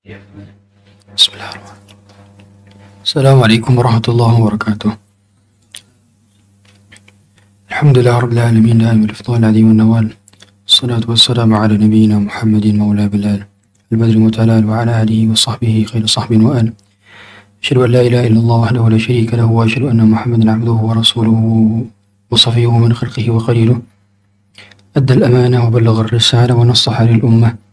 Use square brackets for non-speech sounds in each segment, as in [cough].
بسم الله الرحمن الرحيم. السلام عليكم ورحمة الله وبركاته. الحمد لله رب العالمين دائم الإفضال العظيم والنوال الصلاة والسلام على نبينا محمد مولى بلال البدر المتلال وعلى آله وصحبه خير صحب وآل. أشهد أن لا إله إلا الله وحده لا شريك له وأشهد أن محمدا عبده ورسوله وصفيه من خلقه وخليله. أدى الأمانة وبلغ الرسالة ونصح للأمة.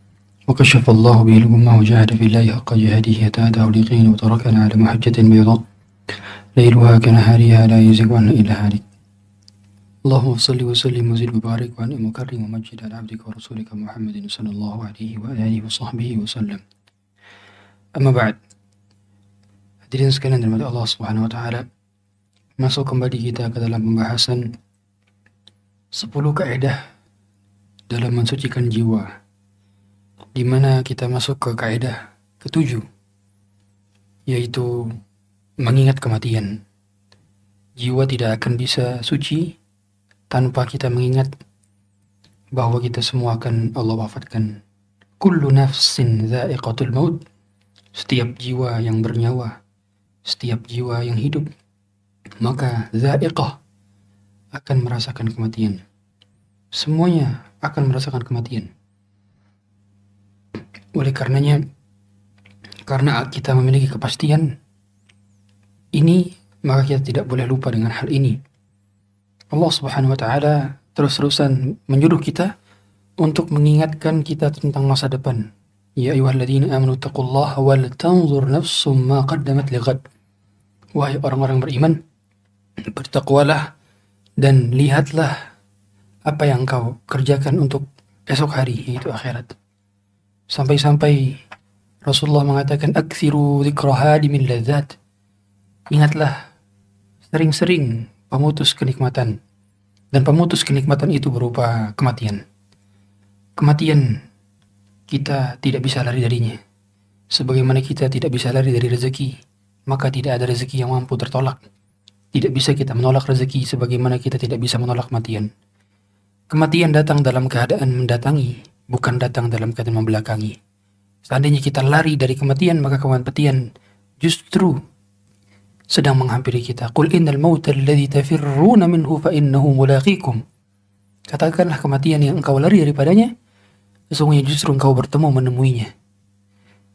وكشف الله به الأمة وجاهد في الله حق جهاده أتاه اليقين وتركنا على محجة بيضاء ليلها كنهارها لا يزيغ عنها إلا هالك اللهم صل وسلم وزد وبارك وأنعم وكرم ومجد على عبدك ورسولك محمد صلى الله عليه وآله وصحبه وسلم أما بعد Hadirin sekalian dari Allah Subhanahu wa taala. Masuk kembali kita ke dalam pembahasan 10 kaidah dalam mensucikan jiwa. Di mana kita masuk ke kaidah ketujuh yaitu mengingat kematian. Jiwa tidak akan bisa suci tanpa kita mengingat bahwa kita semua akan Allah wafatkan. Kullu nafsin dha'iqatul maut. Setiap jiwa yang bernyawa setiap jiwa yang hidup, maka za'iqah akan merasakan kematian. Semuanya akan merasakan kematian. Oleh karenanya, karena kita memiliki kepastian ini, maka kita tidak boleh lupa dengan hal ini. Allah Subhanahu wa taala terus-terusan menyuruh kita untuk mengingatkan kita tentang masa depan. Ya ayyuhalladzina amanu taqullaha wal tanzur nafsum ma qaddamat lighad. Wahai orang-orang beriman, bertakwalah dan lihatlah apa yang kau kerjakan untuk esok hari, yaitu akhirat. Sampai-sampai Rasulullah mengatakan, Aksiru dzikra hadimin ladzat. Ingatlah sering-sering pemutus kenikmatan. Dan pemutus kenikmatan itu berupa kematian. Kematian kita tidak bisa lari darinya. Sebagaimana kita tidak bisa lari dari rezeki, maka tidak ada rezeki yang mampu tertolak. Tidak bisa kita menolak rezeki sebagaimana kita tidak bisa menolak kematian. Kematian datang dalam keadaan mendatangi, bukan datang dalam keadaan membelakangi. Seandainya kita lari dari kematian, maka kematian justru sedang menghampiri kita. Qul innal mauta alladhi tafirruna minhu fa innahu mulaqikum. Katakanlah kematian yang engkau lari daripadanya, sesungguhnya justru engkau bertemu menemuinya.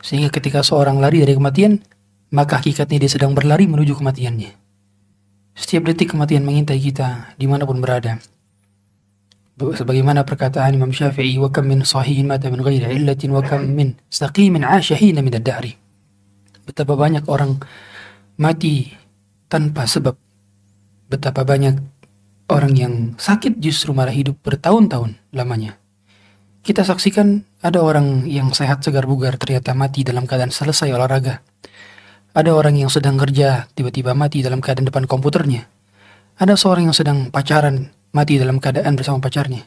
Sehingga ketika seorang lari dari kematian, maka hakikatnya dia sedang berlari menuju kematiannya. Setiap detik kematian mengintai kita di mana pun berada. Sebagaimana perkataan Imam Syafi'i, wa kam min sahihin mata min ghairi illatin wa kam min saqimin hina min ad-dahri. Betapa banyak orang mati tanpa sebab. Betapa banyak orang yang sakit justru malah hidup bertahun-tahun lamanya. Kita saksikan ada orang yang sehat segar bugar ternyata mati dalam keadaan selesai olahraga. Ada orang yang sedang kerja tiba-tiba mati dalam keadaan depan komputernya. Ada seorang yang sedang pacaran mati dalam keadaan bersama pacarnya.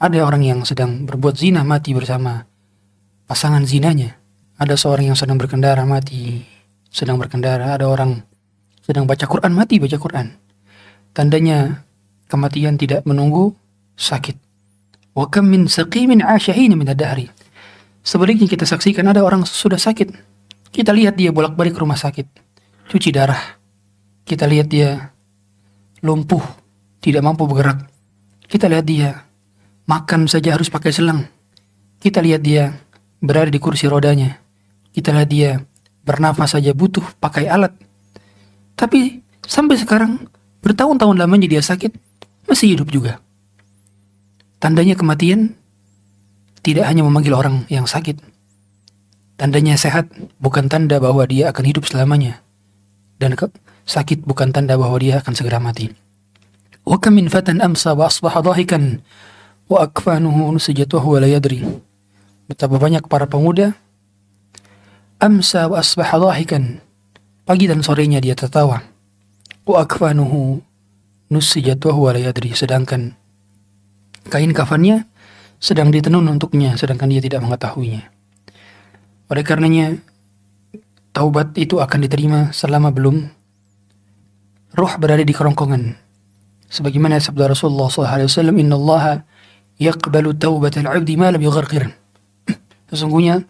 Ada orang yang sedang berbuat zina mati bersama pasangan zinanya. Ada seorang yang sedang berkendara mati sedang berkendara. Ada orang sedang baca Quran mati baca Quran. Tandanya kematian tidak menunggu sakit. Wa kam min saqimin asyahin min ad-dahri. Sebaliknya kita saksikan ada orang sudah sakit. Kita lihat dia bolak-balik ke rumah sakit. Cuci darah. Kita lihat dia lumpuh, tidak mampu bergerak. Kita lihat dia makan saja harus pakai selang. Kita lihat dia berada di kursi rodanya. Kita lihat dia bernafas saja butuh pakai alat. Tapi sampai sekarang bertahun-tahun lamanya dia sakit, masih hidup juga. Tandanya kematian tidak hanya memanggil orang yang sakit. Tandanya sehat bukan tanda bahwa dia akan hidup selamanya. Dan sakit bukan tanda bahwa dia akan segera mati. Amsa wa asbaha dhahikan wa akfanuhu nusijat wa huwa la yadri. Betapa banyak para pemuda amsa wa asbaha dhahikan. Pagi dan sorenya dia tertawa. Wa akfanuhu nusijat wa huwa la yadri. Sedangkan kain kafannya sedang ditenun untuknya sedangkan dia tidak mengetahuinya. Oleh karenanya, taubat itu akan diterima selama belum roh berada di kerongkongan. Sebagaimana sabda Rasulullah SAW, Inna Allah yaqbalu taubat al-abdi ma lam yugharqir. [clears throat] Sesungguhnya,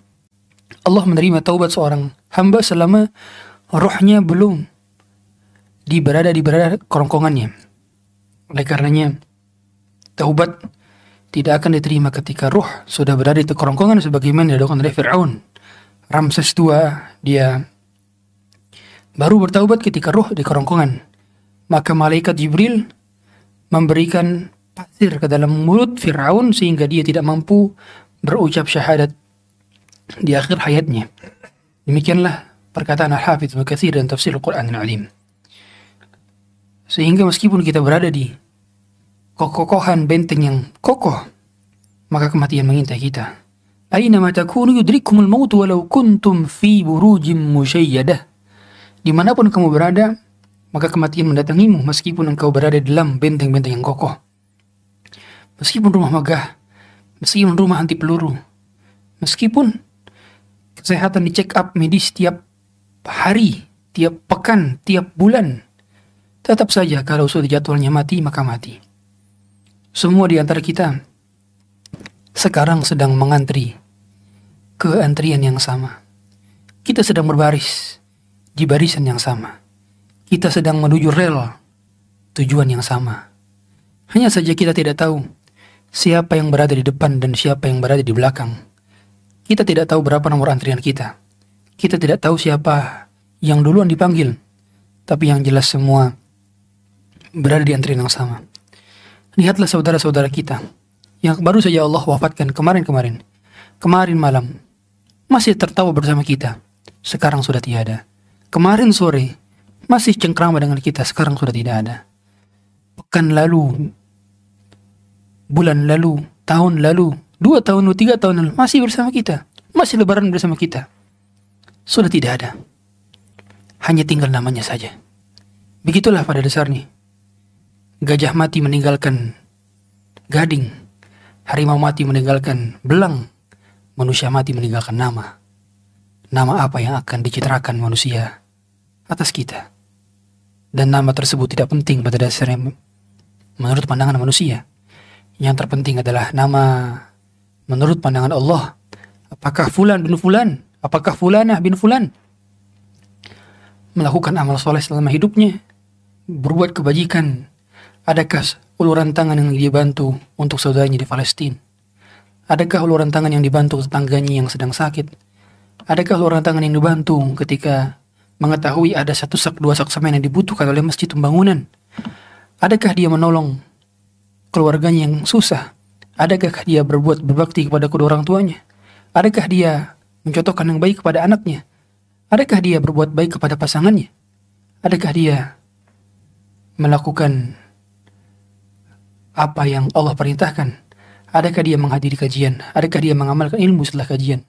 Allah menerima taubat seorang hamba selama rohnya belum di berada di berada kerongkongannya. Oleh karenanya, taubat tidak akan diterima ketika roh sudah berada di kerongkongan sebagaimana dilakukan oleh Fir'aun. Ramses II, dia baru bertaubat ketika roh di kerongkongan. Maka malaikat Jibril memberikan pasir ke dalam mulut Fir'aun sehingga dia tidak mampu berucap syahadat di akhir hayatnya. Demikianlah perkataan Al-Hafidh Mukathir dan tafsir Al-Quran Al-Alim. Sehingga meskipun kita berada di kokohan benteng yang kokoh, maka kematian mengintai kita. Aina ma takunu yudrikumul maut walau kuntum fi burujim musyayyadah. Di mana pun kamu berada, maka kematian mendatangimu meskipun engkau berada dalam benteng-benteng yang kokoh. Meskipun rumah megah, meskipun rumah anti peluru, meskipun kesehatan di check up medis tiap hari, tiap pekan, tiap bulan, tetap saja kalau sudah jadwalnya mati maka mati. Semua di antara kita sekarang sedang mengantri ke antrian yang sama. Kita sedang berbaris di barisan yang sama. Kita sedang menuju rel tujuan yang sama. Hanya saja kita tidak tahu siapa yang berada di depan dan siapa yang berada di belakang. Kita tidak tahu berapa nomor antrian kita. Kita tidak tahu siapa yang duluan dipanggil. Tapi yang jelas semua berada di antrian yang sama. Lihatlah saudara-saudara kita yang baru saja Allah wafatkan kemarin-kemarin. Kemarin malam masih tertawa bersama kita. Sekarang sudah tiada. Kemarin sore masih cengkrama dengan kita. Sekarang sudah tidak ada. Pekan lalu bulan lalu, tahun lalu, dua tahun lalu, tiga tahun lalu, masih bersama kita. Masih lebaran bersama kita. Sudah tidak ada. Hanya tinggal namanya saja. Begitulah pada dasarnya. Gajah mati meninggalkan gading. Harimau mati meninggalkan belang. Manusia mati meninggalkan nama. Nama apa yang akan dicitrakan manusia atas kita. Dan nama tersebut tidak penting pada dasarnya menurut pandangan manusia. Yang terpenting adalah nama menurut pandangan Allah. Apakah Fulan bin Fulan? Apakah Fulanah bin Fulan? Melakukan amal soleh selama hidupnya. Berbuat kebajikan. Adakah uluran tangan yang dia bantu untuk saudaranya di Palestina? Adakah uluran tangan yang dibantu tetangganya yang sedang sakit? Adakah uluran tangan yang dibantu ketika mengetahui ada satu sak dua sak semen yang dibutuhkan oleh masjid pembangunan? Adakah dia menolong keluarganya yang susah? Adakah dia berbuat berbakti kepada kedua orang tuanya? Adakah dia mencontohkan yang baik kepada anaknya? Adakah dia berbuat baik kepada pasangannya? Adakah dia melakukan apa yang Allah perintahkan? Adakah dia menghadiri kajian? Adakah dia mengamalkan ilmu setelah kajian?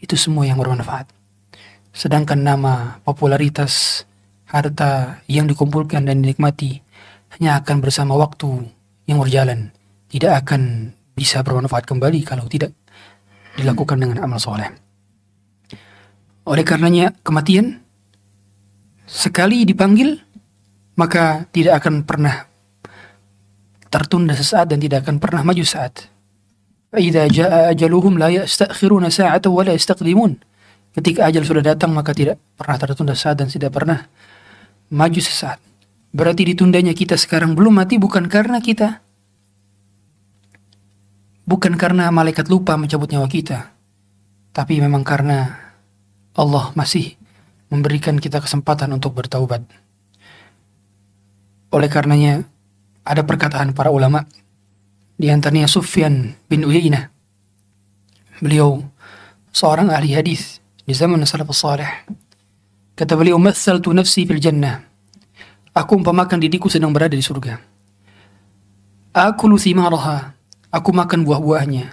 Itu semua yang bermanfaat. Sedangkan nama, popularitas, harta yang dikumpulkan dan dinikmati hanya akan bersama waktu yang berjalan tidak akan bisa bermanfaat kembali kalau tidak dilakukan dengan amal soleh. Oleh karenanya kematian sekali dipanggil maka tidak akan pernah tertunda sesaat dan tidak akan pernah maju saat. Idza jaa ajaluhum la yastakhiruna sa'atan wa la. Ketika ajal sudah datang maka tidak pernah tertunda saat dan tidak pernah maju sesaat. Berarti ditundanya kita sekarang belum mati bukan karena kita bukan karena malaikat lupa mencabut nyawa kita, tapi memang karena Allah masih memberikan kita kesempatan untuk bertaubat. Oleh karenanya ada perkataan para ulama di antaranya Sufyan bin Uyainah. Beliau seorang ahli hadis di zaman salafus salih. Kata beliau, "Mathaltu nafsi fil jannah." Aku umpamakan diriku sedang berada di surga. Aku thimaraha. Aku makan buah-buahnya.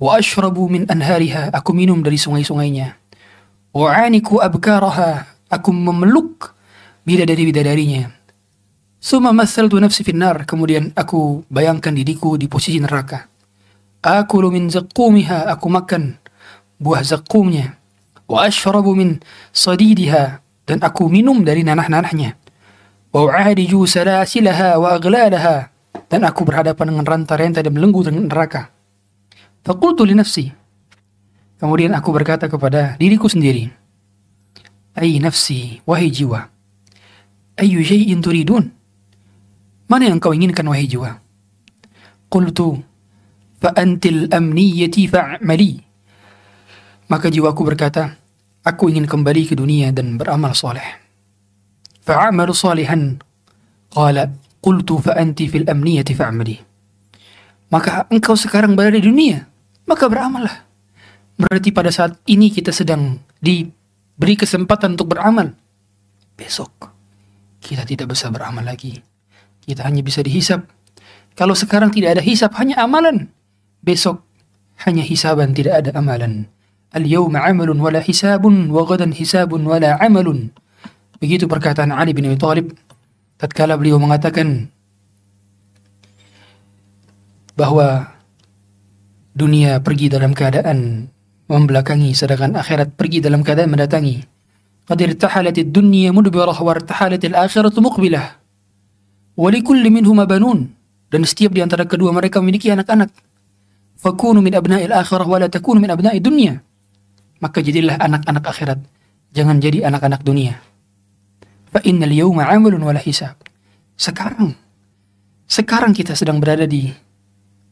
Wa ashrabu min anhariha. Aku minum dari sungai-sungainya. Wa aniku abkaraha. Aku memeluk bidadari-bidadarinya. Suma mathaltu nafsi finnar. Kemudian aku bayangkan diriku di posisi neraka. Aku min zakumiha. Aku makan buah zakumnya wa ashrabu min sadidiha dan aku minum dari nanah-nanahnya. wa uadiju salasilaha wa aglalaha dan aku berhadapan dengan rantai-rantai dan belenggu dengan neraka. faqultu li nafsi kemudian aku berkata kepada diriku sendiri. ay nafsi wahai jiwa. ayu syai'in turidun mana yang kau inginkan wahai jiwa? qultu fa antil amniyati fa'mali maka jiwaku berkata aku ingin kembali ke dunia dan beramal soleh. Fa'amalu salihan. Qala, qultu fa'anti fil amniyati fa'amali. Maka engkau sekarang berada di dunia, maka beramallah. Berarti pada saat ini kita sedang diberi kesempatan untuk beramal. Besok kita tidak bisa beramal lagi. Kita hanya bisa dihisap. Kalau sekarang tidak ada hisap, hanya amalan. Besok hanya hisaban, tidak ada amalan. Al-yawma amalun wala hisabun, wa gadan hisabun wala amalun. Begitu perkataan Ali bin Abi Thalib tatkala beliau mengatakan bahwa dunia pergi dalam keadaan membelakangi sedangkan akhirat pergi dalam keadaan mendatangi. Qad irtahalat ad-dunya mudbirah wa irtahalat al-akhiratu muqbilah. Wa likulli minhuma banun. Dan setiap di antara kedua mereka memiliki anak-anak. Fakunu min abna'il akhirah wa la takunu min abna'id dunya. Maka jadilah anak-anak akhirat. Jangan jadi anak-anak dunia. Fa innal yawma 'amalun wa la hisab. Sekarang sekarang kita sedang berada di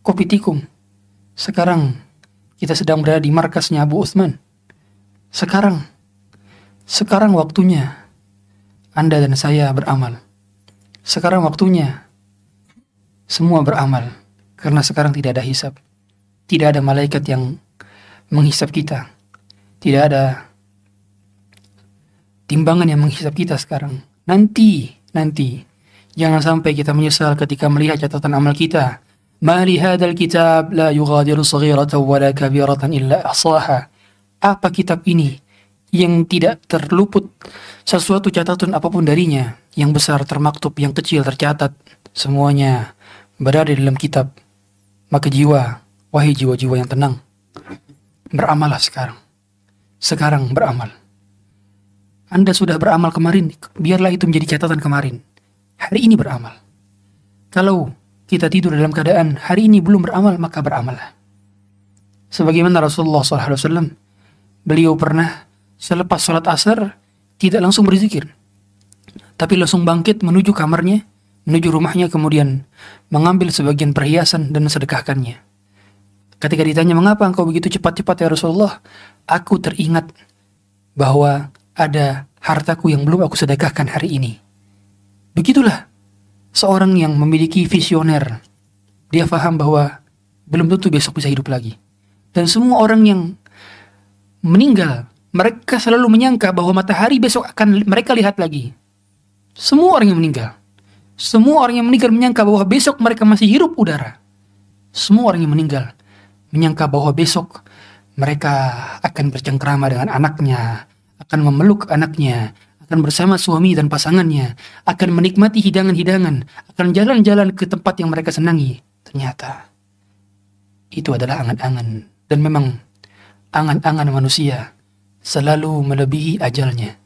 Kopi Tikum. Sekarang kita sedang berada di markasnya Abu Uthman. Sekarang, sekarang waktunya Anda dan saya beramal. Sekarang waktunya semua beramal. Karena sekarang tidak ada hisap. Tidak ada malaikat yang menghisap kita. Tidak ada timbangan yang menghisap kita sekarang. Nanti, nanti. Jangan sampai kita menyesal ketika melihat catatan amal kita. Ma hadal kitab la yugadir saghiratan wala kabiratan illa ahsaha. Apa kitab ini yang tidak terluput sesuatu catatan apa pun darinya, yang besar termaktub, yang kecil tercatat, semuanya berada dalam kitab. Maka jiwa, wahai jiwa-jiwa yang tenang, beramalah sekarang sekarang beramal anda sudah beramal kemarin biarlah itu menjadi catatan kemarin hari ini beramal kalau kita tidur dalam keadaan hari ini belum beramal, maka beramallah. Sebagaimana Rasulullah SAW, beliau pernah selepas sholat asar tidak langsung berzikir, tapi langsung bangkit menuju kamarnya, menuju rumahnya, kemudian mengambil sebagian perhiasan dan sedekahkannya. Ketika ditanya, mengapa engkau begitu cepat-cepat ya Rasulullah? Aku teringat bahwa ada hartaku yang belum aku sedekahkan hari ini. Begitulah seorang yang memiliki visioner, dia paham bahwa belum tentu besok bisa hidup lagi. Dan semua orang yang meninggal, mereka selalu menyangka bahwa matahari besok akan mereka lihat lagi. Semua orang yang meninggal. Semua orang yang meninggal menyangka bahwa besok mereka masih hirup udara. Semua orang yang meninggal menyangka bahwa besok mereka akan bercengkrama dengan anaknya, akan memeluk anaknya, akan bersama suami dan pasangannya, akan menikmati hidangan-hidangan, akan jalan-jalan ke tempat yang mereka senangi. Ternyata itu adalah angan-angan dan memang angan-angan manusia selalu melebihi ajalnya.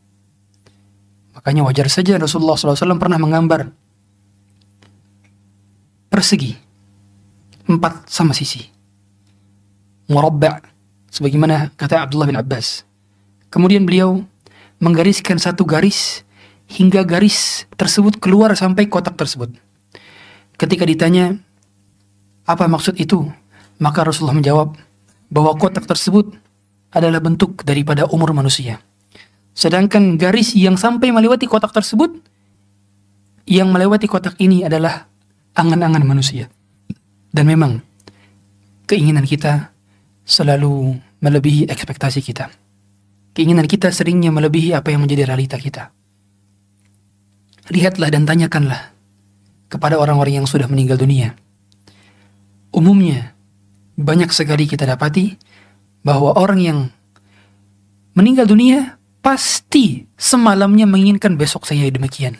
Makanya wajar saja Rasulullah SAW pernah menggambar persegi empat sama sisi. Murabba' sebagaimana kata Abdullah bin Abbas. Kemudian beliau menggariskan satu garis hingga garis tersebut keluar sampai kotak tersebut. Ketika ditanya apa maksud itu, maka Rasulullah menjawab bahwa kotak tersebut adalah bentuk daripada umur manusia. Sedangkan garis yang sampai melewati kotak tersebut, yang melewati kotak ini adalah angan-angan manusia. Dan memang keinginan kita selalu melebihi ekspektasi kita. Keinginan kita seringnya melebihi apa yang menjadi realita kita. Lihatlah dan tanyakanlah kepada orang-orang yang sudah meninggal dunia. Umumnya, banyak sekali kita dapati bahwa orang yang meninggal dunia pasti semalamnya menginginkan besok saya demikian.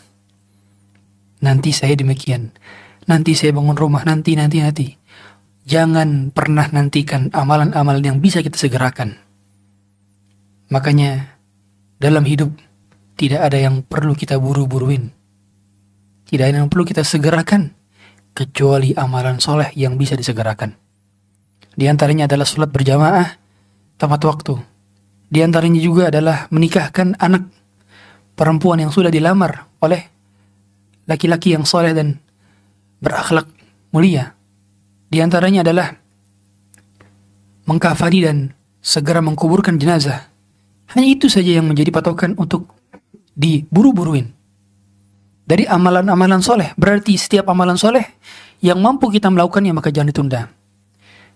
Nanti saya demikian. Nanti saya bangun rumah, nanti, nanti, nanti. Jangan pernah nantikan amalan-amalan yang bisa kita segerakan Makanya dalam hidup tidak ada yang perlu kita buru-buruin. Tidak ada yang perlu kita segerakan kecuali amalan soleh yang bisa disegerakan. Di antaranya adalah sholat berjamaah tepat waktu. Di antaranya juga adalah menikahkan anak perempuan yang sudah dilamar oleh laki-laki yang soleh dan berakhlak mulia. Di antaranya adalah mengkafani dan segera mengkuburkan jenazah. Hanya itu saja yang menjadi patokan untuk diburu-buruin. Dari amalan-amalan soleh, berarti setiap amalan soleh yang mampu kita melakukannya maka jangan ditunda.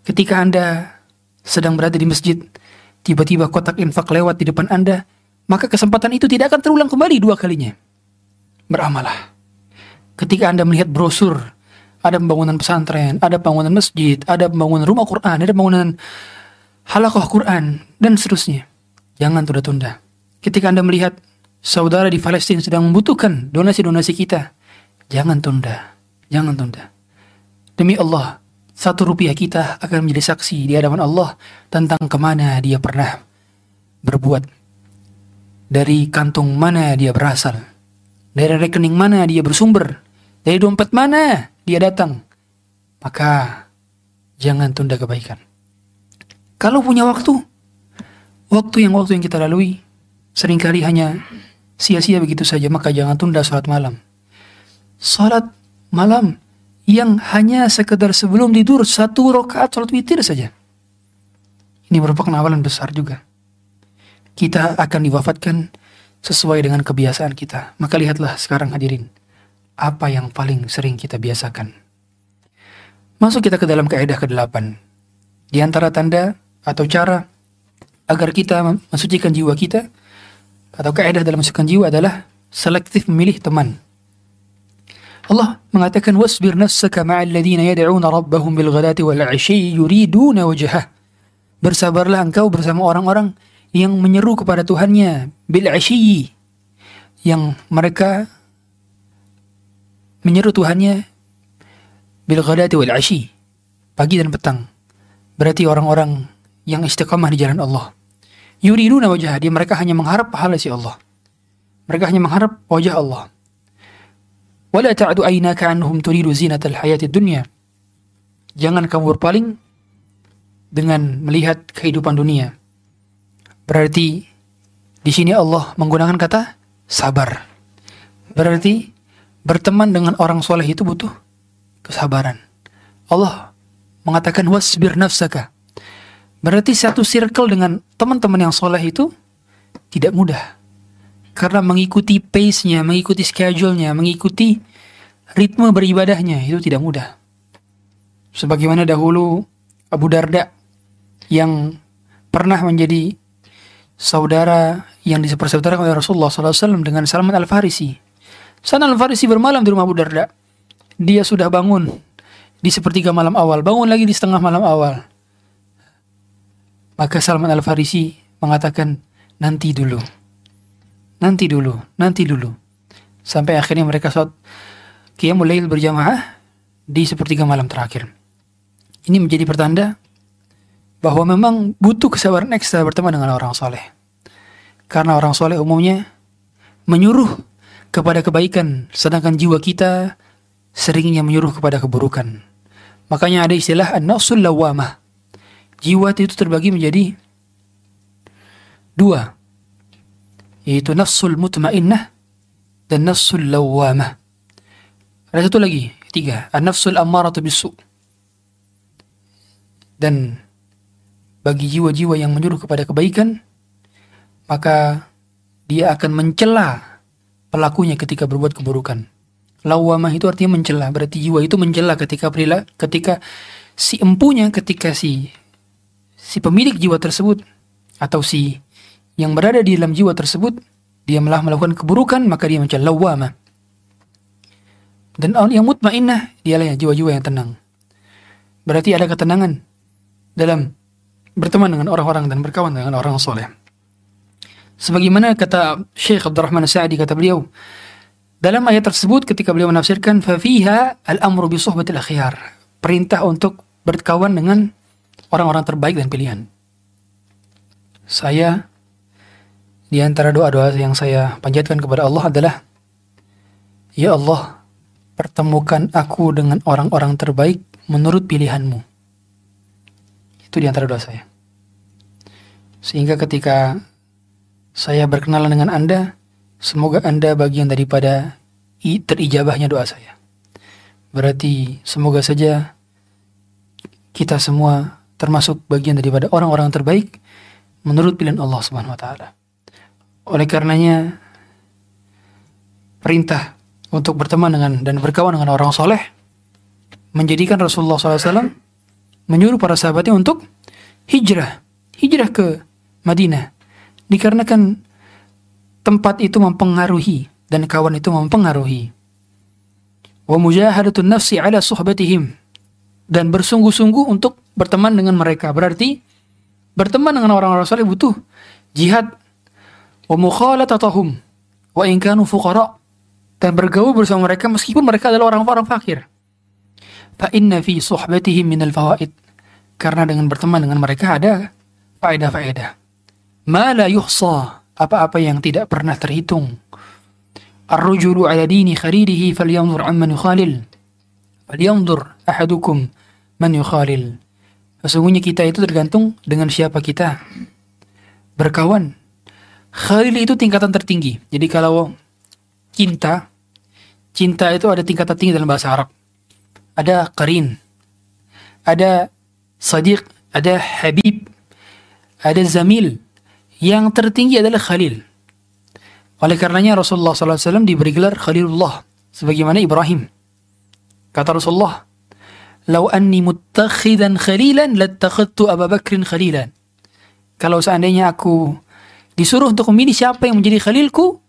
Ketika Anda sedang berada di masjid, tiba-tiba kotak infak lewat di depan Anda, maka kesempatan itu tidak akan terulang kembali dua kalinya. Beramalah. Ketika Anda melihat brosur, ada pembangunan pesantren, ada pembangunan masjid, ada pembangunan rumah Quran, ada pembangunan halakoh Quran, dan seterusnya. Jangan tunda-tunda. Ketika Anda melihat saudara di Palestina sedang membutuhkan donasi-donasi kita, jangan tunda, jangan tunda. Demi Allah, satu rupiah kita akan menjadi saksi di hadapan Allah tentang ke mana dia pernah berbuat, dari kantung mana dia berasal, dari rekening mana dia bersumber, dari dompet mana dia datang. Maka jangan tunda kebaikan. Kalau punya waktu, waktu yang waktu yang kita lalui sering kali hanya sia-sia begitu saja, maka jangan tunda sholat malam. Sholat malam yang hanya sekedar sebelum tidur satu rakaat sholat witir saja. Ini merupakan awalan besar juga. Kita akan diwafatkan sesuai dengan kebiasaan kita. Maka lihatlah sekarang hadirin, apa yang paling sering kita biasakan. Masuk kita ke dalam kaidah ke-8. Di antara tanda atau cara agar kita mensucikan jiwa kita atau kaidah dalam mensucikan jiwa adalah selektif memilih teman. Allah mengatakan wasbir nafsaka ma'al ladzina yad'una rabbahum bil ghadati wal 'ashyi yuriduna wajhah. Bersabarlah engkau bersama orang-orang yang menyeru kepada Tuhannya bil 'ashyi yang mereka menyeru Tuhannya bil ghadati wal 'ashyi pagi dan petang. Berarti orang-orang yang istiqamah di jalan Allah. Yuriduna wajah dia mereka hanya mengharap pahala si Allah. Mereka hanya mengharap wajah Allah. Wala ta'du aynaka anhum turidu zinatal hayati dunya. Jangan kamu berpaling dengan melihat kehidupan dunia. Berarti di sini Allah menggunakan kata sabar. Berarti berteman dengan orang soleh itu butuh kesabaran. Allah mengatakan wasbir nafsaka. Berarti satu circle dengan teman-teman yang soleh itu tidak mudah. Karena mengikuti pace-nya, mengikuti schedule-nya, mengikuti ritme beribadahnya itu tidak mudah. Sebagaimana dahulu Abu Darda yang pernah menjadi saudara yang dipersaudarakan oleh Rasulullah SAW dengan Salman Al-Farisi. Salman Al-Farisi bermalam di rumah Abu Darda. Dia sudah bangun di sepertiga malam awal, bangun lagi di setengah malam awal. Maka Salman Al-Farisi mengatakan, nanti dulu nanti dulu, nanti dulu. Sampai akhirnya mereka sholat qiyamul lail berjamaah di sepertiga malam terakhir. Ini menjadi pertanda bahwa memang butuh kesabaran ekstra berteman dengan orang soleh. Karena orang soleh umumnya menyuruh kepada kebaikan, sedangkan jiwa kita seringnya menyuruh kepada keburukan. Makanya ada istilah an-nafsul lawamah. Jiwa itu terbagi menjadi dua yaitu nafsul mutmainnah dan nafsul lawamah. Ada satu lagi, tiga, an-nafsul ammaratu bisu. Dan bagi jiwa-jiwa yang menyuruh kepada kebaikan, maka dia akan mencela pelakunya ketika berbuat keburukan. Lawamah itu artinya mencela, berarti jiwa itu mencela ketika perila, ketika si empunya, ketika si si pemilik jiwa tersebut atau si yang berada di dalam jiwa tersebut dia malah melakukan keburukan maka dia mencari lawama dan yang mutmainnah dialah jiwa-jiwa yang tenang. Berarti ada ketenangan dalam berteman dengan orang-orang dan berkawan dengan orang soleh sebagaimana kata Syekh Abdurrahman Sa'di kata beliau dalam ayat tersebut ketika beliau menafsirkan fafiha al-amru bi suhbatil akhyar perintah untuk berkawan dengan orang-orang terbaik dan pilihan saya di antara doa-doa yang saya panjatkan kepada Allah adalah Ya Allah, pertemukan aku dengan orang-orang terbaik menurut pilihanmu. Itu di antara doa saya. Sehingga ketika saya berkenalan dengan Anda, semoga Anda bagian daripada terijabahnya doa saya. Berarti semoga saja kita semua termasuk bagian daripada orang-orang terbaik menurut pilihan Allah Subhanahu wa taala. Oleh karenanya perintah untuk berteman dengan dan berkawan dengan orang soleh menjadikan Rasulullah SAW menyuruh para sahabatnya untuk hijrah, hijrah ke Madinah. Dikarenakan tempat itu mempengaruhi dan kawan itu mempengaruhi. Wa mujahadatun nafsi ala suhbatihim dan bersungguh-sungguh untuk berteman dengan mereka. Berarti berteman dengan orang-orang saleh butuh jihad wa mukhalatatahum wa in kanu fuqara dan bergaul bersama mereka meskipun mereka adalah orang-orang fakir. Fa inna fi suhbatihim min al-fawaid. Karena dengan berteman dengan mereka ada faedah-faedah. Ma la yuhsa, apa-apa yang tidak pernah terhitung. Ar-rujulu ala dini khalilihi falyanzur amman yukhalil. Falyanzur ahadukum man yukhalil. Sesungguhnya kita itu tergantung dengan siapa kita berkawan. Khalil itu tingkatan tertinggi. Jadi kalau cinta, cinta itu ada tingkatan tinggi dalam bahasa Arab. Ada qarin, ada sadiq, ada habib, ada zamil. Yang tertinggi adalah khalil. Oleh karenanya Rasulullah SAW diberi gelar Khalilullah sebagaimana Ibrahim. Kata Rasulullah, "Lau anni muttakhidan khalilan lattakhadtu Abu Bakrin khalilan." Kalau seandainya aku disuruh untuk memilih siapa yang menjadi khalilku,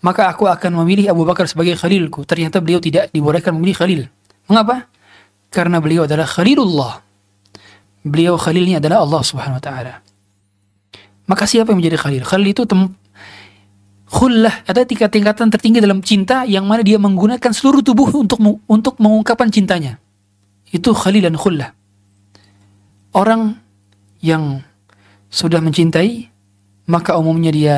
maka aku akan memilih Abu Bakar sebagai khalilku. Ternyata beliau tidak dibolehkan memilih khalil. Mengapa? Karena beliau adalah khalilullah. Beliau khalilnya adalah Allah Subhanahu wa taala. Maka siapa yang menjadi khalil? Khalil itu tem khullah ada tiga tingkatan tertinggi dalam cinta yang mana dia menggunakan seluruh tubuh untuk untuk mengungkapkan cintanya. Itu khalil dan khullah. Orang yang sudah mencintai maka umumnya dia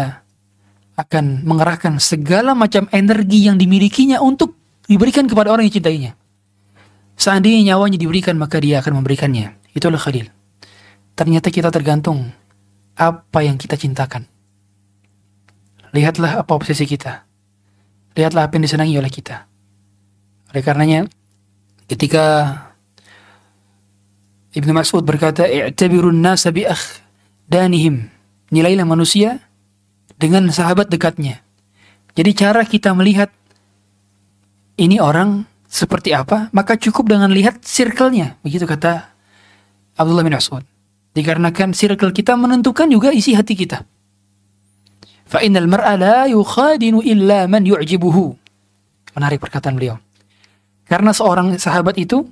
akan mengerahkan segala macam energi yang dimilikinya untuk diberikan kepada orang yang cintainya. Seandainya nyawanya diberikan maka dia akan memberikannya. Itulah khalil. Ternyata kita tergantung apa yang kita cintakan Lihatlah apa obsesi kita. Lihatlah apa yang disenangi oleh kita. Oleh karenanya, ketika Ibnu Mas'ud berkata, "I'tabirun nasa bi danihim." Nilailah manusia dengan sahabat dekatnya. Jadi cara kita melihat ini orang seperti apa, maka cukup dengan lihat circle-nya. Begitu kata Abdullah bin Mas'ud. Dikarenakan circle kita menentukan juga isi hati kita. Fa innal mar'a la yukhadinu illa man yu'jibuhu. Menarik perkataan beliau. Karena seorang sahabat itu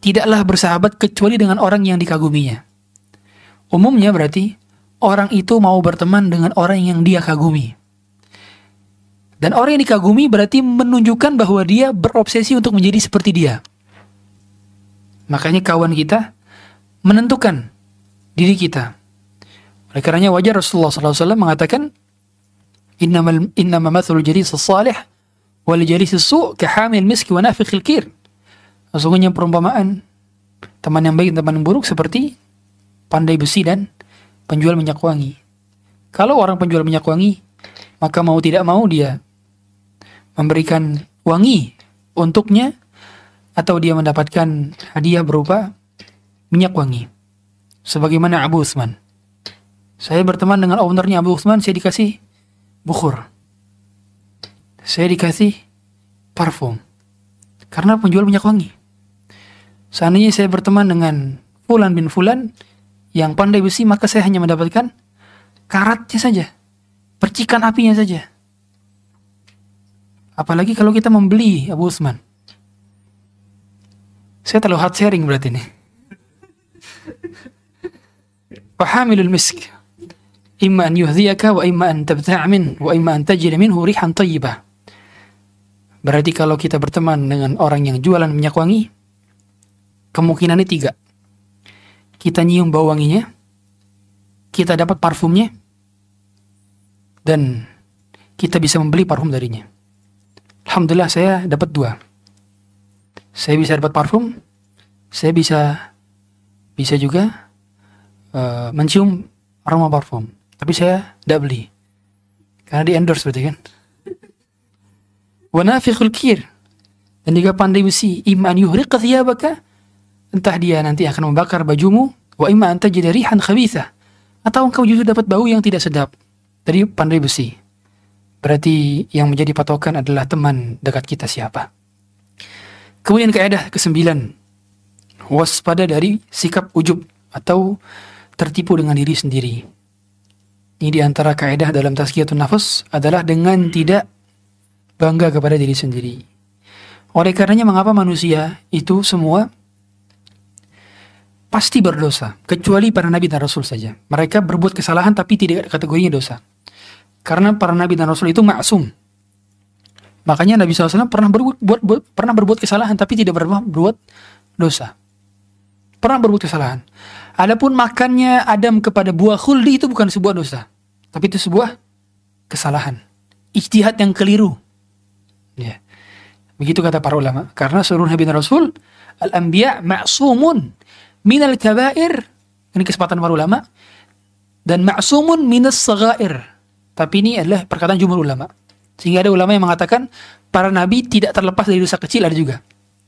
tidaklah bersahabat kecuali dengan orang yang dikaguminya. Umumnya berarti orang itu mau berteman dengan orang yang dia kagumi. Dan orang yang dikagumi berarti menunjukkan bahwa dia berobsesi untuk menjadi seperti dia. Makanya kawan kita menentukan diri kita. Oleh karenanya wajar Rasulullah SAW mengatakan innamal innama mathalul jalis salih wal jalis su kahamil miski wa nafikhil kir. Sesungguhnya perumpamaan teman yang baik dan teman yang buruk seperti pandai besi dan penjual minyak wangi. Kalau orang penjual minyak wangi, maka mau tidak mau dia memberikan wangi untuknya atau dia mendapatkan hadiah berupa minyak wangi. Sebagaimana Abu Usman. Saya berteman dengan ownernya Abu Uthman, saya dikasih bukhur. Saya dikasih parfum. Karena penjual minyak wangi. Seandainya saya berteman dengan Fulan bin Fulan yang pandai besi, maka saya hanya mendapatkan karatnya saja. Percikan apinya saja. Apalagi kalau kita membeli Abu Uthman. Saya terlalu hard sharing berarti ini. Misk imma an yuhdiyaka wa imma an tabta' min wa imma an minhu rihan tayyibah. Berarti kalau kita berteman dengan orang yang jualan minyak wangi, kemungkinannya tiga. Kita nyium bau wanginya, kita dapat parfumnya, dan kita bisa membeli parfum darinya. Alhamdulillah saya dapat dua. Saya bisa dapat parfum, saya bisa bisa juga uh, mencium aroma parfum. Tapi saya tidak beli. Karena di endorse berarti kan. Wanafiqul kir. Dan juga pandai besi. Iman yuhriqa thiyabaka. Entah dia nanti akan membakar bajumu. Wa imma anta jadi rihan khabitha. Atau engkau justru dapat bau yang tidak sedap. Dari pandai besi. Berarti yang menjadi patokan adalah teman dekat kita siapa. Kemudian kaidah kesembilan. Waspada dari sikap ujub atau tertipu dengan diri sendiri. Ini di antara kaidah dalam tazkiyatun nafas adalah dengan tidak bangga kepada diri sendiri. Oleh karenanya mengapa manusia itu semua pasti berdosa, kecuali para nabi dan rasul saja. Mereka berbuat kesalahan tapi tidak kategorinya dosa. Karena para nabi dan rasul itu maksum. Makanya Nabi SAW pernah berbuat, buat, buat, pernah berbuat kesalahan tapi tidak berbuat dosa. Pernah berbuat kesalahan. Adapun makannya Adam kepada buah khuldi itu bukan sebuah dosa. Tapi itu sebuah kesalahan. Ijtihad yang keliru. Ya. Begitu kata para ulama. Karena seluruh Nabi dan Rasul, al-anbiya ma'sumun minal kabair. Ini kesempatan para ulama. Dan ma'sumun minas sagair. Tapi ini adalah perkataan jumhur ulama. Sehingga ada ulama yang mengatakan para nabi tidak terlepas dari dosa kecil ada juga.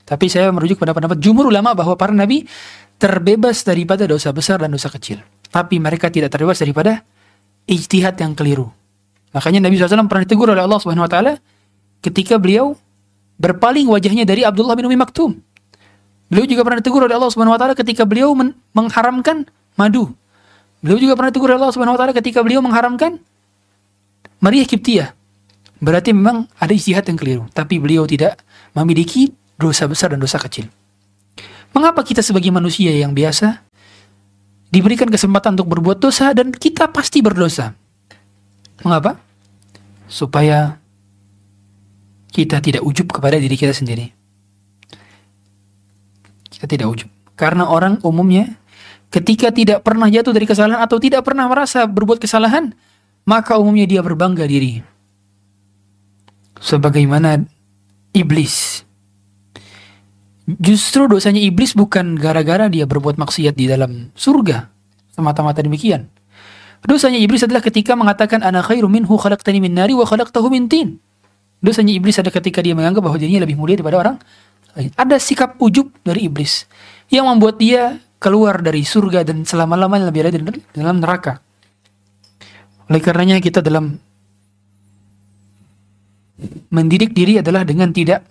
Tapi saya merujuk pada pendapat jumhur ulama bahwa para nabi terbebas daripada dosa besar dan dosa kecil. Tapi mereka tidak terbebas daripada ijtihad yang keliru. Makanya Nabi SAW pernah ditegur oleh Allah Subhanahu Wa Taala ketika beliau berpaling wajahnya dari Abdullah bin Umi Maktum. Beliau juga pernah ditegur oleh Allah Subhanahu Wa Taala ketika beliau mengharamkan madu. Beliau juga pernah ditegur oleh Allah Subhanahu Wa Taala ketika beliau mengharamkan Maria Kiptiah. Berarti memang ada ijtihad yang keliru, tapi beliau tidak memiliki dosa besar dan dosa kecil. Mengapa kita sebagai manusia yang biasa diberikan kesempatan untuk berbuat dosa dan kita pasti berdosa? Mengapa? Supaya kita tidak ujub kepada diri kita sendiri. Kita tidak ujub. Karena orang umumnya ketika tidak pernah jatuh dari kesalahan atau tidak pernah merasa berbuat kesalahan, maka umumnya dia berbangga diri. Sebagaimana iblis. Justru dosanya iblis bukan gara-gara dia berbuat maksiat di dalam surga. Semata-mata demikian. Dosanya iblis adalah ketika mengatakan ana khairu minhu khalaqtani min nari wa khalaqtahu min tin. Dosanya iblis adalah ketika dia menganggap bahwa dirinya lebih mulia daripada orang lain. Ada sikap ujub dari iblis yang membuat dia keluar dari surga dan selama-lamanya lebih ada di dalam neraka. Oleh karenanya kita dalam mendidik diri adalah dengan tidak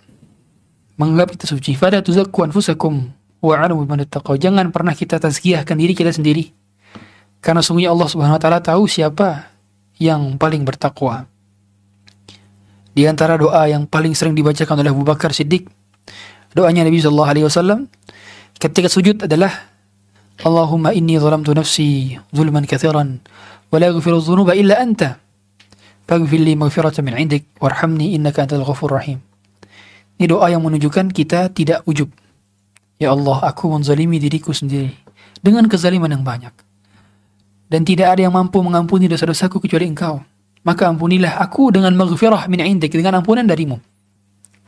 menganggap kita suci. Fala tuzakku anfusakum wa alamu biman Jangan pernah kita tazkiyahkan diri kita sendiri. Karena sungguhnya Allah Subhanahu wa taala tahu siapa yang paling bertakwa. Di antara doa yang paling sering dibacakan oleh Abu Bakar Siddiq, doanya Nabi sallallahu alaihi wasallam ketika sujud adalah Allahumma inni zalamtu nafsi zulman katsiran wa la yaghfiru dhunuba illa anta. Faghfir li min 'indik warhamni innaka antal ghafurur rahim. Ini doa yang menunjukkan kita tidak ujub. Ya Allah, aku menzalimi diriku sendiri dengan kezaliman yang banyak. Dan tidak ada yang mampu mengampuni dosa-dosaku kecuali engkau. Maka ampunilah aku dengan maghfirah min indik, dengan ampunan darimu.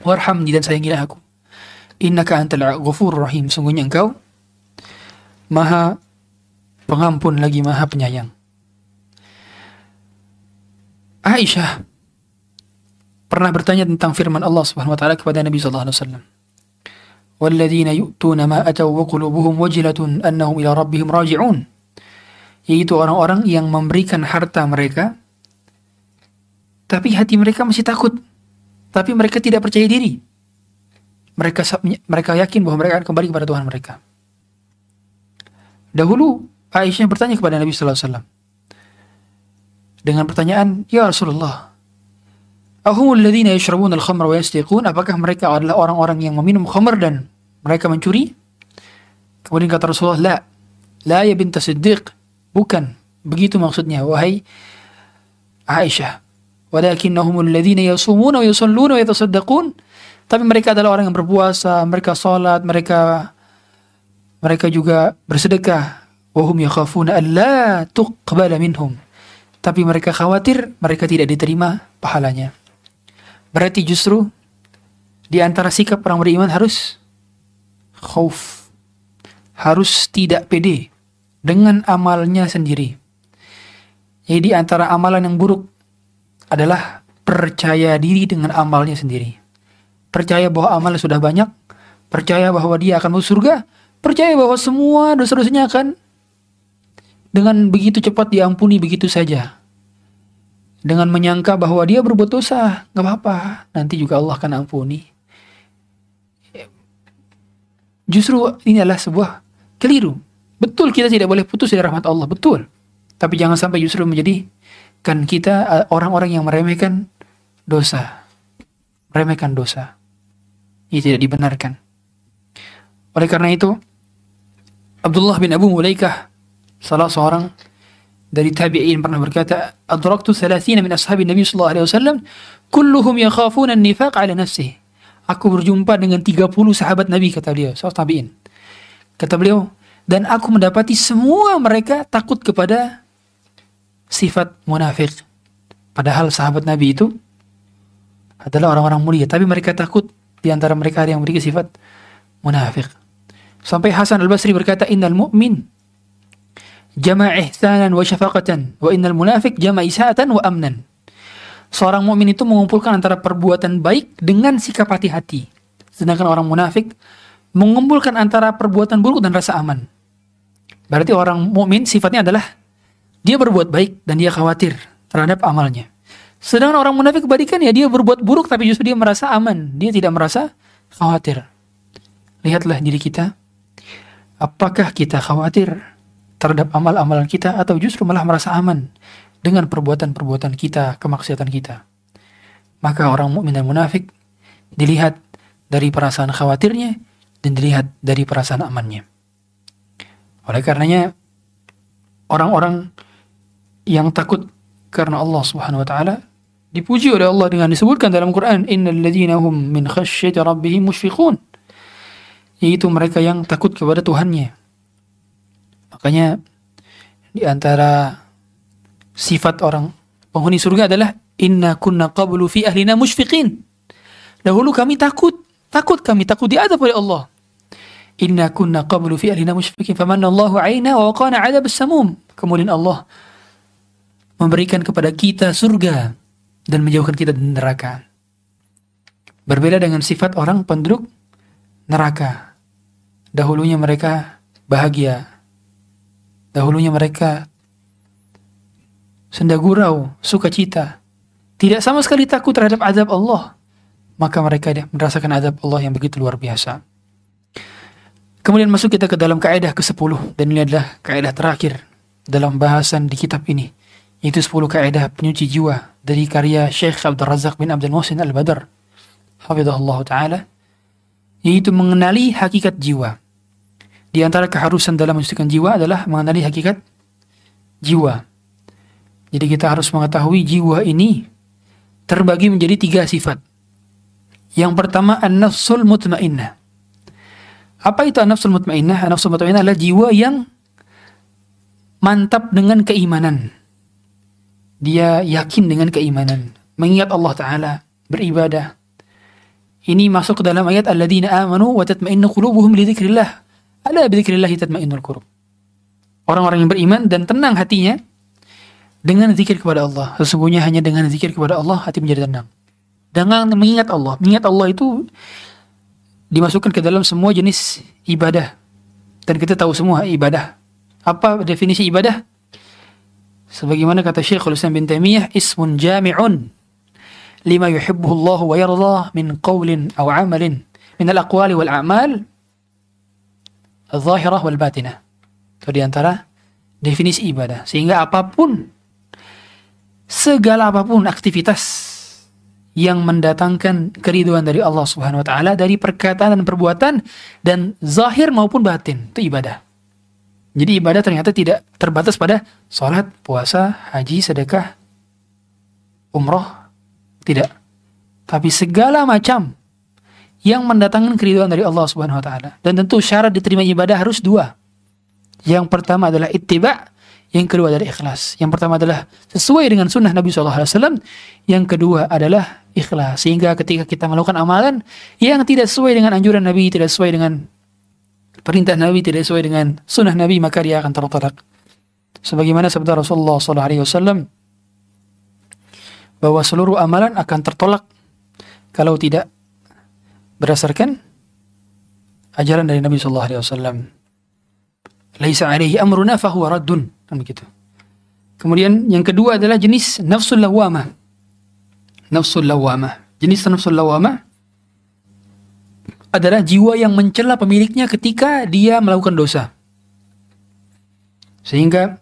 Warhamni dan sayangilah aku. Innaka antal ghafur rahim. Sungguhnya engkau maha pengampun lagi maha penyayang. Aisyah pernah bertanya tentang firman Allah Subhanahu wa taala kepada Nabi sallallahu alaihi wasallam. "Walladzina yu'tuna ma ataw wa qulubuhum wajilatun annahum ila rabbihim raji'un." Yaitu orang-orang yang memberikan harta mereka tapi hati mereka masih takut. Tapi mereka tidak percaya diri. Mereka mereka yakin bahwa mereka akan kembali kepada Tuhan mereka. Dahulu Aisyah bertanya kepada Nabi sallallahu alaihi wasallam, dengan pertanyaan, "Ya Rasulullah, ahumul ladzina yashrabuna al-khamra wa yastiqun?" Apakah mereka adalah orang-orang yang meminum khamr dan mereka mencuri? Kemudian kata Rasulullah, "La, la ya bint Siddiq." Bukan, begitu maksudnya wahai Aisyah. Walakinnahum ladzina yasumuna wa yusalluna wa yatasaddaqun. Tapi mereka adalah orang yang berpuasa, mereka salat, mereka mereka juga bersedekah. Wahum yakhafuna an la tuqbala minhum tapi mereka khawatir mereka tidak diterima pahalanya. Berarti justru di antara sikap orang beriman harus khauf. Harus tidak pede dengan amalnya sendiri. Jadi antara amalan yang buruk adalah percaya diri dengan amalnya sendiri. Percaya bahwa amalnya sudah banyak, percaya bahwa dia akan masuk surga, percaya bahwa semua dosa-dosanya akan dengan begitu cepat diampuni begitu saja. Dengan menyangka bahwa dia berbuat dosa, nggak apa-apa, nanti juga Allah akan ampuni. Justru ini adalah sebuah keliru. Betul kita tidak boleh putus dari rahmat Allah, betul. Tapi jangan sampai justru menjadi kan kita orang-orang yang meremehkan dosa. Meremehkan dosa. Ini tidak dibenarkan. Oleh karena itu, Abdullah bin Abu Mulaikah, salah seorang dari tabi'in pernah berkata, "Adraktu 30 min ashabi Nabi sallallahu alaihi wasallam, kulluhum yakhafuna an-nifaq 'ala nafsihi." Aku berjumpa dengan 30 sahabat Nabi kata beliau, sahabat tabi'in. Kata beliau, dan aku mendapati semua mereka takut kepada sifat munafik. Padahal sahabat Nabi itu adalah orang-orang mulia, tapi mereka takut di antara mereka ada yang memiliki sifat munafik. Sampai Hasan Al-Basri berkata, "Innal mu'min jama' ihsanan wa syafaqatan wa innal munafik jama' isa'atan wa amnan." Seorang mukmin itu mengumpulkan antara perbuatan baik dengan sikap hati-hati. Sedangkan orang munafik mengumpulkan antara perbuatan buruk dan rasa aman. Berarti orang mukmin sifatnya adalah dia berbuat baik dan dia khawatir terhadap amalnya. Sedangkan orang munafik kebalikan ya dia berbuat buruk tapi justru dia merasa aman, dia tidak merasa khawatir. Lihatlah diri kita. Apakah kita khawatir terhadap amal-amalan kita atau justru malah merasa aman dengan perbuatan-perbuatan kita, kemaksiatan kita? Maka orang mukmin dan munafik dilihat dari perasaan khawatirnya dan dilihat dari perasaan amannya. Oleh karenanya orang-orang yang takut karena Allah Subhanahu wa taala dipuji oleh Allah dengan disebutkan dalam Quran innal min khasyati rabbihim mushfiqun yaitu mereka yang takut kepada Tuhannya makanya di antara sifat orang penghuni surga adalah inna kunna qablu fi ahlina mushfiqin dahulu kami takut takut kami takut diadab oleh Allah inna kunna qablu fi ahlina mushfiqin famanna Allahu aina wa waqana 'adab as-samum kemudian Allah memberikan kepada kita surga dan menjauhkan kita dari neraka. Berbeda dengan sifat orang penduduk neraka. Dahulunya mereka bahagia. Dahulunya mereka senda gurau, sukacita. Tidak sama sekali takut terhadap azab Allah. Maka mereka merasakan azab Allah yang begitu luar biasa. Kemudian masuk kita ke dalam kaidah ke-10 dan ini adalah kaidah terakhir dalam bahasan di kitab ini itu 10 kaidah penyuci jiwa dari karya Syekh Abdul Razak bin Abdul Muhsin Al-Badr. Hafizahullah Ta'ala. Yaitu mengenali hakikat jiwa. Di antara keharusan dalam mensucikan jiwa adalah mengenali hakikat jiwa. Jadi kita harus mengetahui jiwa ini terbagi menjadi tiga sifat. Yang pertama an-nafsul mutmainnah. Apa itu an-nafsul mutmainnah? An-nafsul mutmainnah adalah jiwa yang mantap dengan keimanan dia yakin dengan keimanan, mengingat Allah Ta'ala, beribadah. Ini masuk ke dalam ayat alladzina amanu wa tatma'innu qulubuhum li dzikrillah. Ala bi dzikrillah tatma'innul qulub. Orang-orang yang beriman dan tenang hatinya dengan zikir kepada Allah. Sesungguhnya hanya dengan zikir kepada Allah hati menjadi tenang. Dengan mengingat Allah. Mengingat Allah itu dimasukkan ke dalam semua jenis ibadah. Dan kita tahu semua ibadah. Apa definisi ibadah? Sebagaimana kata Syekhul Islam bin Taimiyah, ismun jami'un lima yuhibbuhu Allah wa yarda min qawlin aw amalin min al-aqwali wal a'mal al-zahirah wal batinah. Itu di antara definisi ibadah. Sehingga apa pun segala apa pun aktivitas yang mendatangkan keriduan dari Allah Subhanahu wa taala dari perkataan dan perbuatan dan zahir maupun batin itu ibadah. Jadi ibadah ternyata tidak terbatas pada sholat, puasa, haji, sedekah, umroh. Tidak. Tapi segala macam yang mendatangkan keriduan dari Allah Subhanahu wa taala. Dan tentu syarat diterima ibadah harus dua. Yang pertama adalah ittiba, yang kedua adalah ikhlas. Yang pertama adalah sesuai dengan sunnah Nabi SAW. Yang kedua adalah ikhlas. Sehingga ketika kita melakukan amalan yang tidak sesuai dengan anjuran Nabi, tidak sesuai dengan perintah Nabi tidak sesuai dengan sunnah Nabi maka dia akan tertolak. Sebagaimana sabda Rasulullah SAW bahwa seluruh amalan akan tertolak kalau tidak berdasarkan ajaran dari Nabi Sallallahu Alaihi Wasallam. Laisa alaihi amruna fahuwa raddun. Kan begitu. Kemudian yang kedua adalah jenis nafsul lawamah. Nafsul lawamah. Jenis nafsul lawamah adalah jiwa yang mencela pemiliknya ketika dia melakukan dosa. Sehingga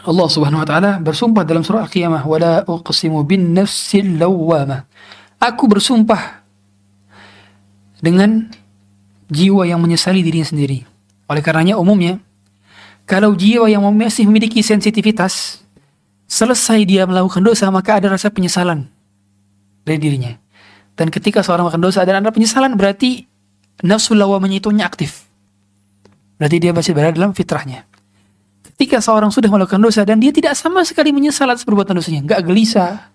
Allah Subhanahu wa taala bersumpah dalam surah Al-Qiyamah, "Wala uqsimu bin nafsil lawamah." Aku bersumpah dengan jiwa yang menyesali dirinya sendiri. Oleh karenanya umumnya kalau jiwa yang masih memiliki sensitivitas selesai dia melakukan dosa maka ada rasa penyesalan dari dirinya. Dan ketika seorang melakukan dosa dan ada penyesalan berarti nafsu lawamanya itu aktif. Berarti dia masih berada dalam fitrahnya. Ketika seorang sudah melakukan dosa dan dia tidak sama sekali menyesal atas perbuatan dosanya, nggak gelisah,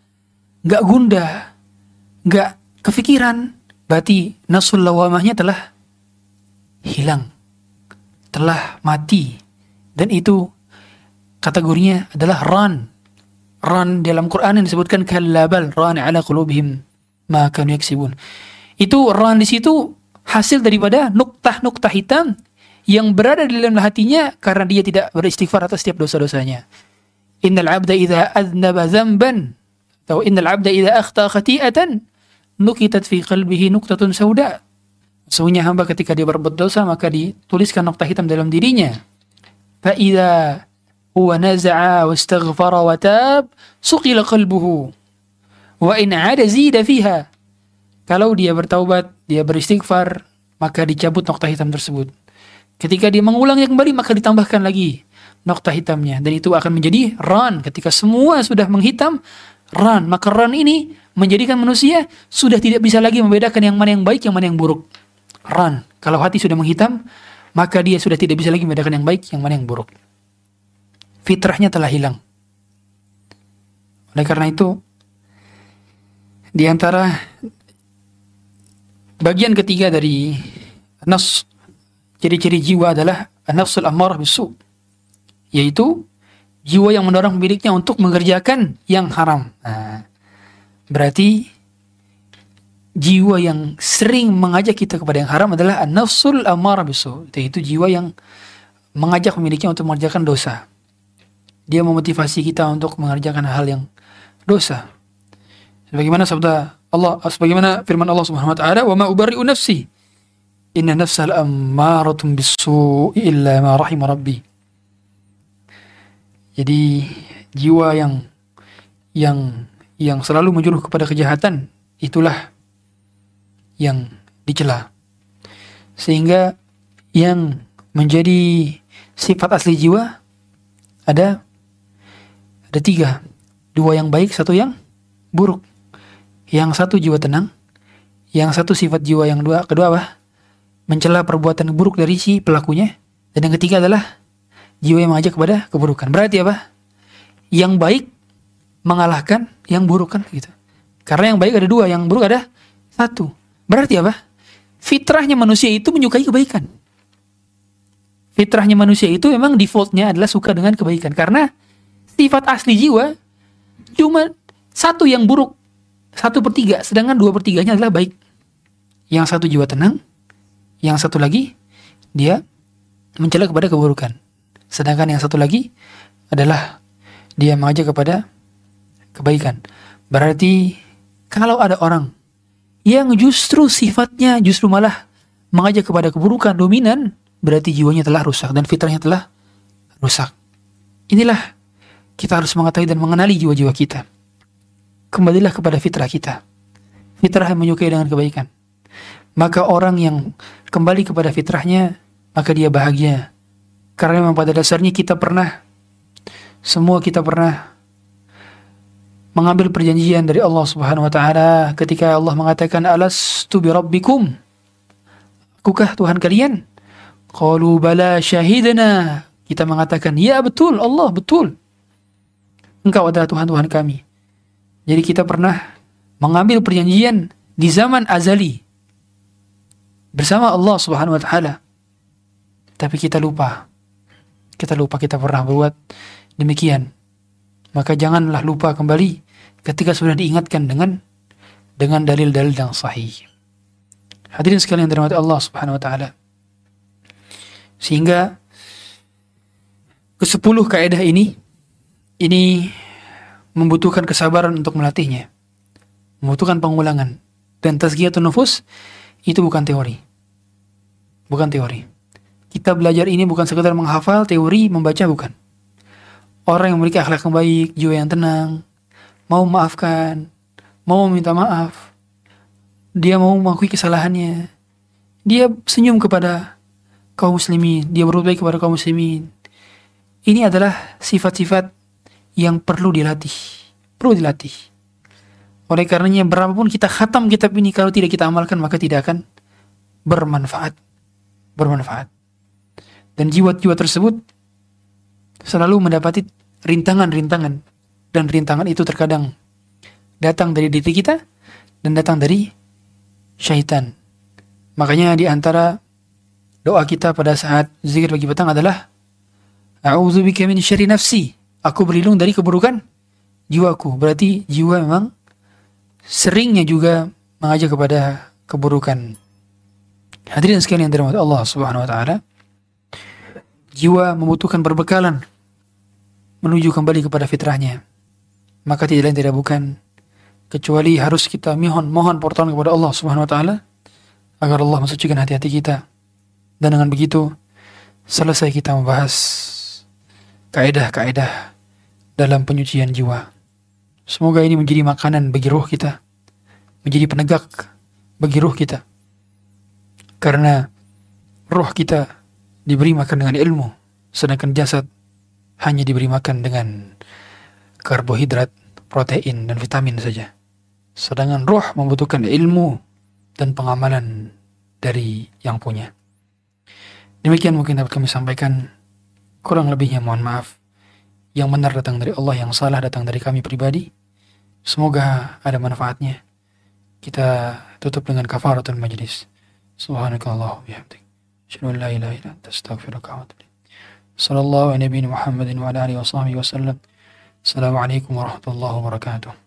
nggak gundah, nggak kefikiran, berarti nasul lawamahnya telah hilang, telah mati, dan itu kategorinya adalah ran. Ran dalam Quran yang disebutkan kalabal ran ala qulubihim ma kanu yaksibun. Itu ran di situ hasil daripada nuktah-nuktah hitam yang berada di dalam hatinya karena dia tidak beristighfar atas setiap dosa-dosanya. Innal abda idza aznaba dzamban atau innal abda idza akhta khati'atan nukitat fi qalbihi nuqtatun sauda. Sesungguhnya hamba ketika dia berbuat dosa maka dituliskan nokta hitam dalam dirinya. Fa idza huwa naza'a wastaghfara wa tab suqila qalbuhu wa in 'ada zida fiha. Kalau dia bertaubat, dia beristighfar, maka dicabut nokta hitam tersebut. Ketika dia mengulangnya kembali maka ditambahkan lagi nokta hitamnya dan itu akan menjadi ran ketika semua sudah menghitam ran maka ran ini menjadikan manusia sudah tidak bisa lagi membedakan yang mana yang baik yang mana yang buruk. Ran kalau hati sudah menghitam maka dia sudah tidak bisa lagi membedakan yang baik yang mana yang buruk. Fitrahnya telah hilang. Oleh karena itu di antara bagian ketiga dari nas ciri-ciri jiwa adalah nafsul ammarah bisu yaitu jiwa yang mendorong pemiliknya untuk mengerjakan yang haram. Nah, berarti jiwa yang sering mengajak kita kepada yang haram adalah nafsul ammarah bisu yaitu jiwa yang mengajak pemiliknya untuk mengerjakan dosa. Dia memotivasi kita untuk mengerjakan hal yang dosa. Sebagaimana sabda Allah, sebagaimana firman Allah Subhanahu wa taala, "Wa ma ubarri'u nafsi." Inna nafsal ammaratun bisu illa ma rahim rabbi. Jadi jiwa yang yang yang selalu menjuluh kepada kejahatan itulah yang dicela. Sehingga yang menjadi sifat asli jiwa ada ada tiga, dua yang baik, satu yang buruk. Yang satu jiwa tenang, yang satu sifat jiwa yang dua kedua apa? mencela perbuatan buruk dari si pelakunya. Dan yang ketiga adalah jiwa yang mengajak kepada keburukan. Berarti apa? Yang baik mengalahkan yang buruk kan gitu. Karena yang baik ada dua, yang buruk ada satu. Berarti apa? Fitrahnya manusia itu menyukai kebaikan. Fitrahnya manusia itu memang defaultnya adalah suka dengan kebaikan. Karena sifat asli jiwa cuma satu yang buruk. Satu per tiga. Sedangkan dua per tiganya adalah baik. Yang satu jiwa tenang, yang satu lagi dia mencela kepada keburukan. Sedangkan yang satu lagi adalah dia mengajak kepada kebaikan. Berarti kalau ada orang yang justru sifatnya justru malah mengajak kepada keburukan dominan, berarti jiwanya telah rusak dan fitrahnya telah rusak. Inilah kita harus mengetahui dan mengenali jiwa-jiwa kita. Kembalilah kepada fitrah kita. Fitrah yang menyukai dengan kebaikan maka orang yang kembali kepada fitrahnya, maka dia bahagia. Karena memang pada dasarnya kita pernah, semua kita pernah mengambil perjanjian dari Allah Subhanahu wa taala ketika Allah mengatakan alastu bi rabbikum Akukah Tuhan kalian? Qalu bala syahidna. Kita mengatakan, ya betul, Allah betul. Engkau adalah Tuhan Tuhan kami. Jadi kita pernah mengambil perjanjian di zaman azali bersama Allah Subhanahu wa taala. Tapi kita lupa. Kita lupa kita pernah berbuat demikian. Maka janganlah lupa kembali ketika sudah diingatkan dengan dengan dalil-dalil yang sahih. Hadirin sekalian dirahmati Allah Subhanahu wa taala. Sehingga ke-10 kaidah ini ini membutuhkan kesabaran untuk melatihnya. Membutuhkan pengulangan. Dan tazkiyatun nufus itu bukan teori. Bukan teori. Kita belajar ini bukan sekedar menghafal teori, membaca bukan. Orang yang memiliki akhlak yang baik, jiwa yang tenang, mau memaafkan, mau meminta maaf, dia mau mengakui kesalahannya, dia senyum kepada kaum muslimin, dia berbuat baik kepada kaum muslimin. Ini adalah sifat-sifat yang perlu dilatih, perlu dilatih. Oleh karenanya berapapun kita khatam kitab ini kalau tidak kita amalkan maka tidak akan bermanfaat. Bermanfaat. Dan jiwa-jiwa tersebut selalu mendapati rintangan-rintangan dan rintangan itu terkadang datang dari diri kita dan datang dari syaitan. Makanya di antara doa kita pada saat zikir pagi petang adalah A'udzubika min syarri nafsi. Aku berlindung dari keburukan jiwaku. Berarti jiwa memang seringnya juga mengajak kepada keburukan. Hadirin sekalian dirahmati Allah Subhanahu wa taala. Jiwa membutuhkan perbekalan menuju kembali kepada fitrahnya. Maka tidak lain tidak bukan kecuali harus kita mohon mohon pertolongan kepada Allah Subhanahu wa taala agar Allah mensucikan hati-hati kita. Dan dengan begitu selesai kita membahas kaedah-kaedah dalam penyucian jiwa. Semoga ini menjadi makanan bagi roh kita, menjadi penegak bagi roh kita. Karena roh kita diberi makan dengan ilmu, sedangkan jasad hanya diberi makan dengan karbohidrat, protein, dan vitamin saja. Sedangkan roh membutuhkan ilmu dan pengamalan dari yang punya. Demikian mungkin dapat kami sampaikan. Kurang lebihnya mohon maaf. Yang benar datang dari Allah, yang salah datang dari kami pribadi. Semoga ada manfaatnya. Kita tutup dengan kafaratul majlis. Subhanakallah wa bihamdik. Asyhadu an la ilaha illa anta astaghfiruka wa atubu Sallallahu alaihi wa Muhammadin wa ala alihi wa sahbihi wa sallam. Assalamualaikum warahmatullahi wabarakatuh.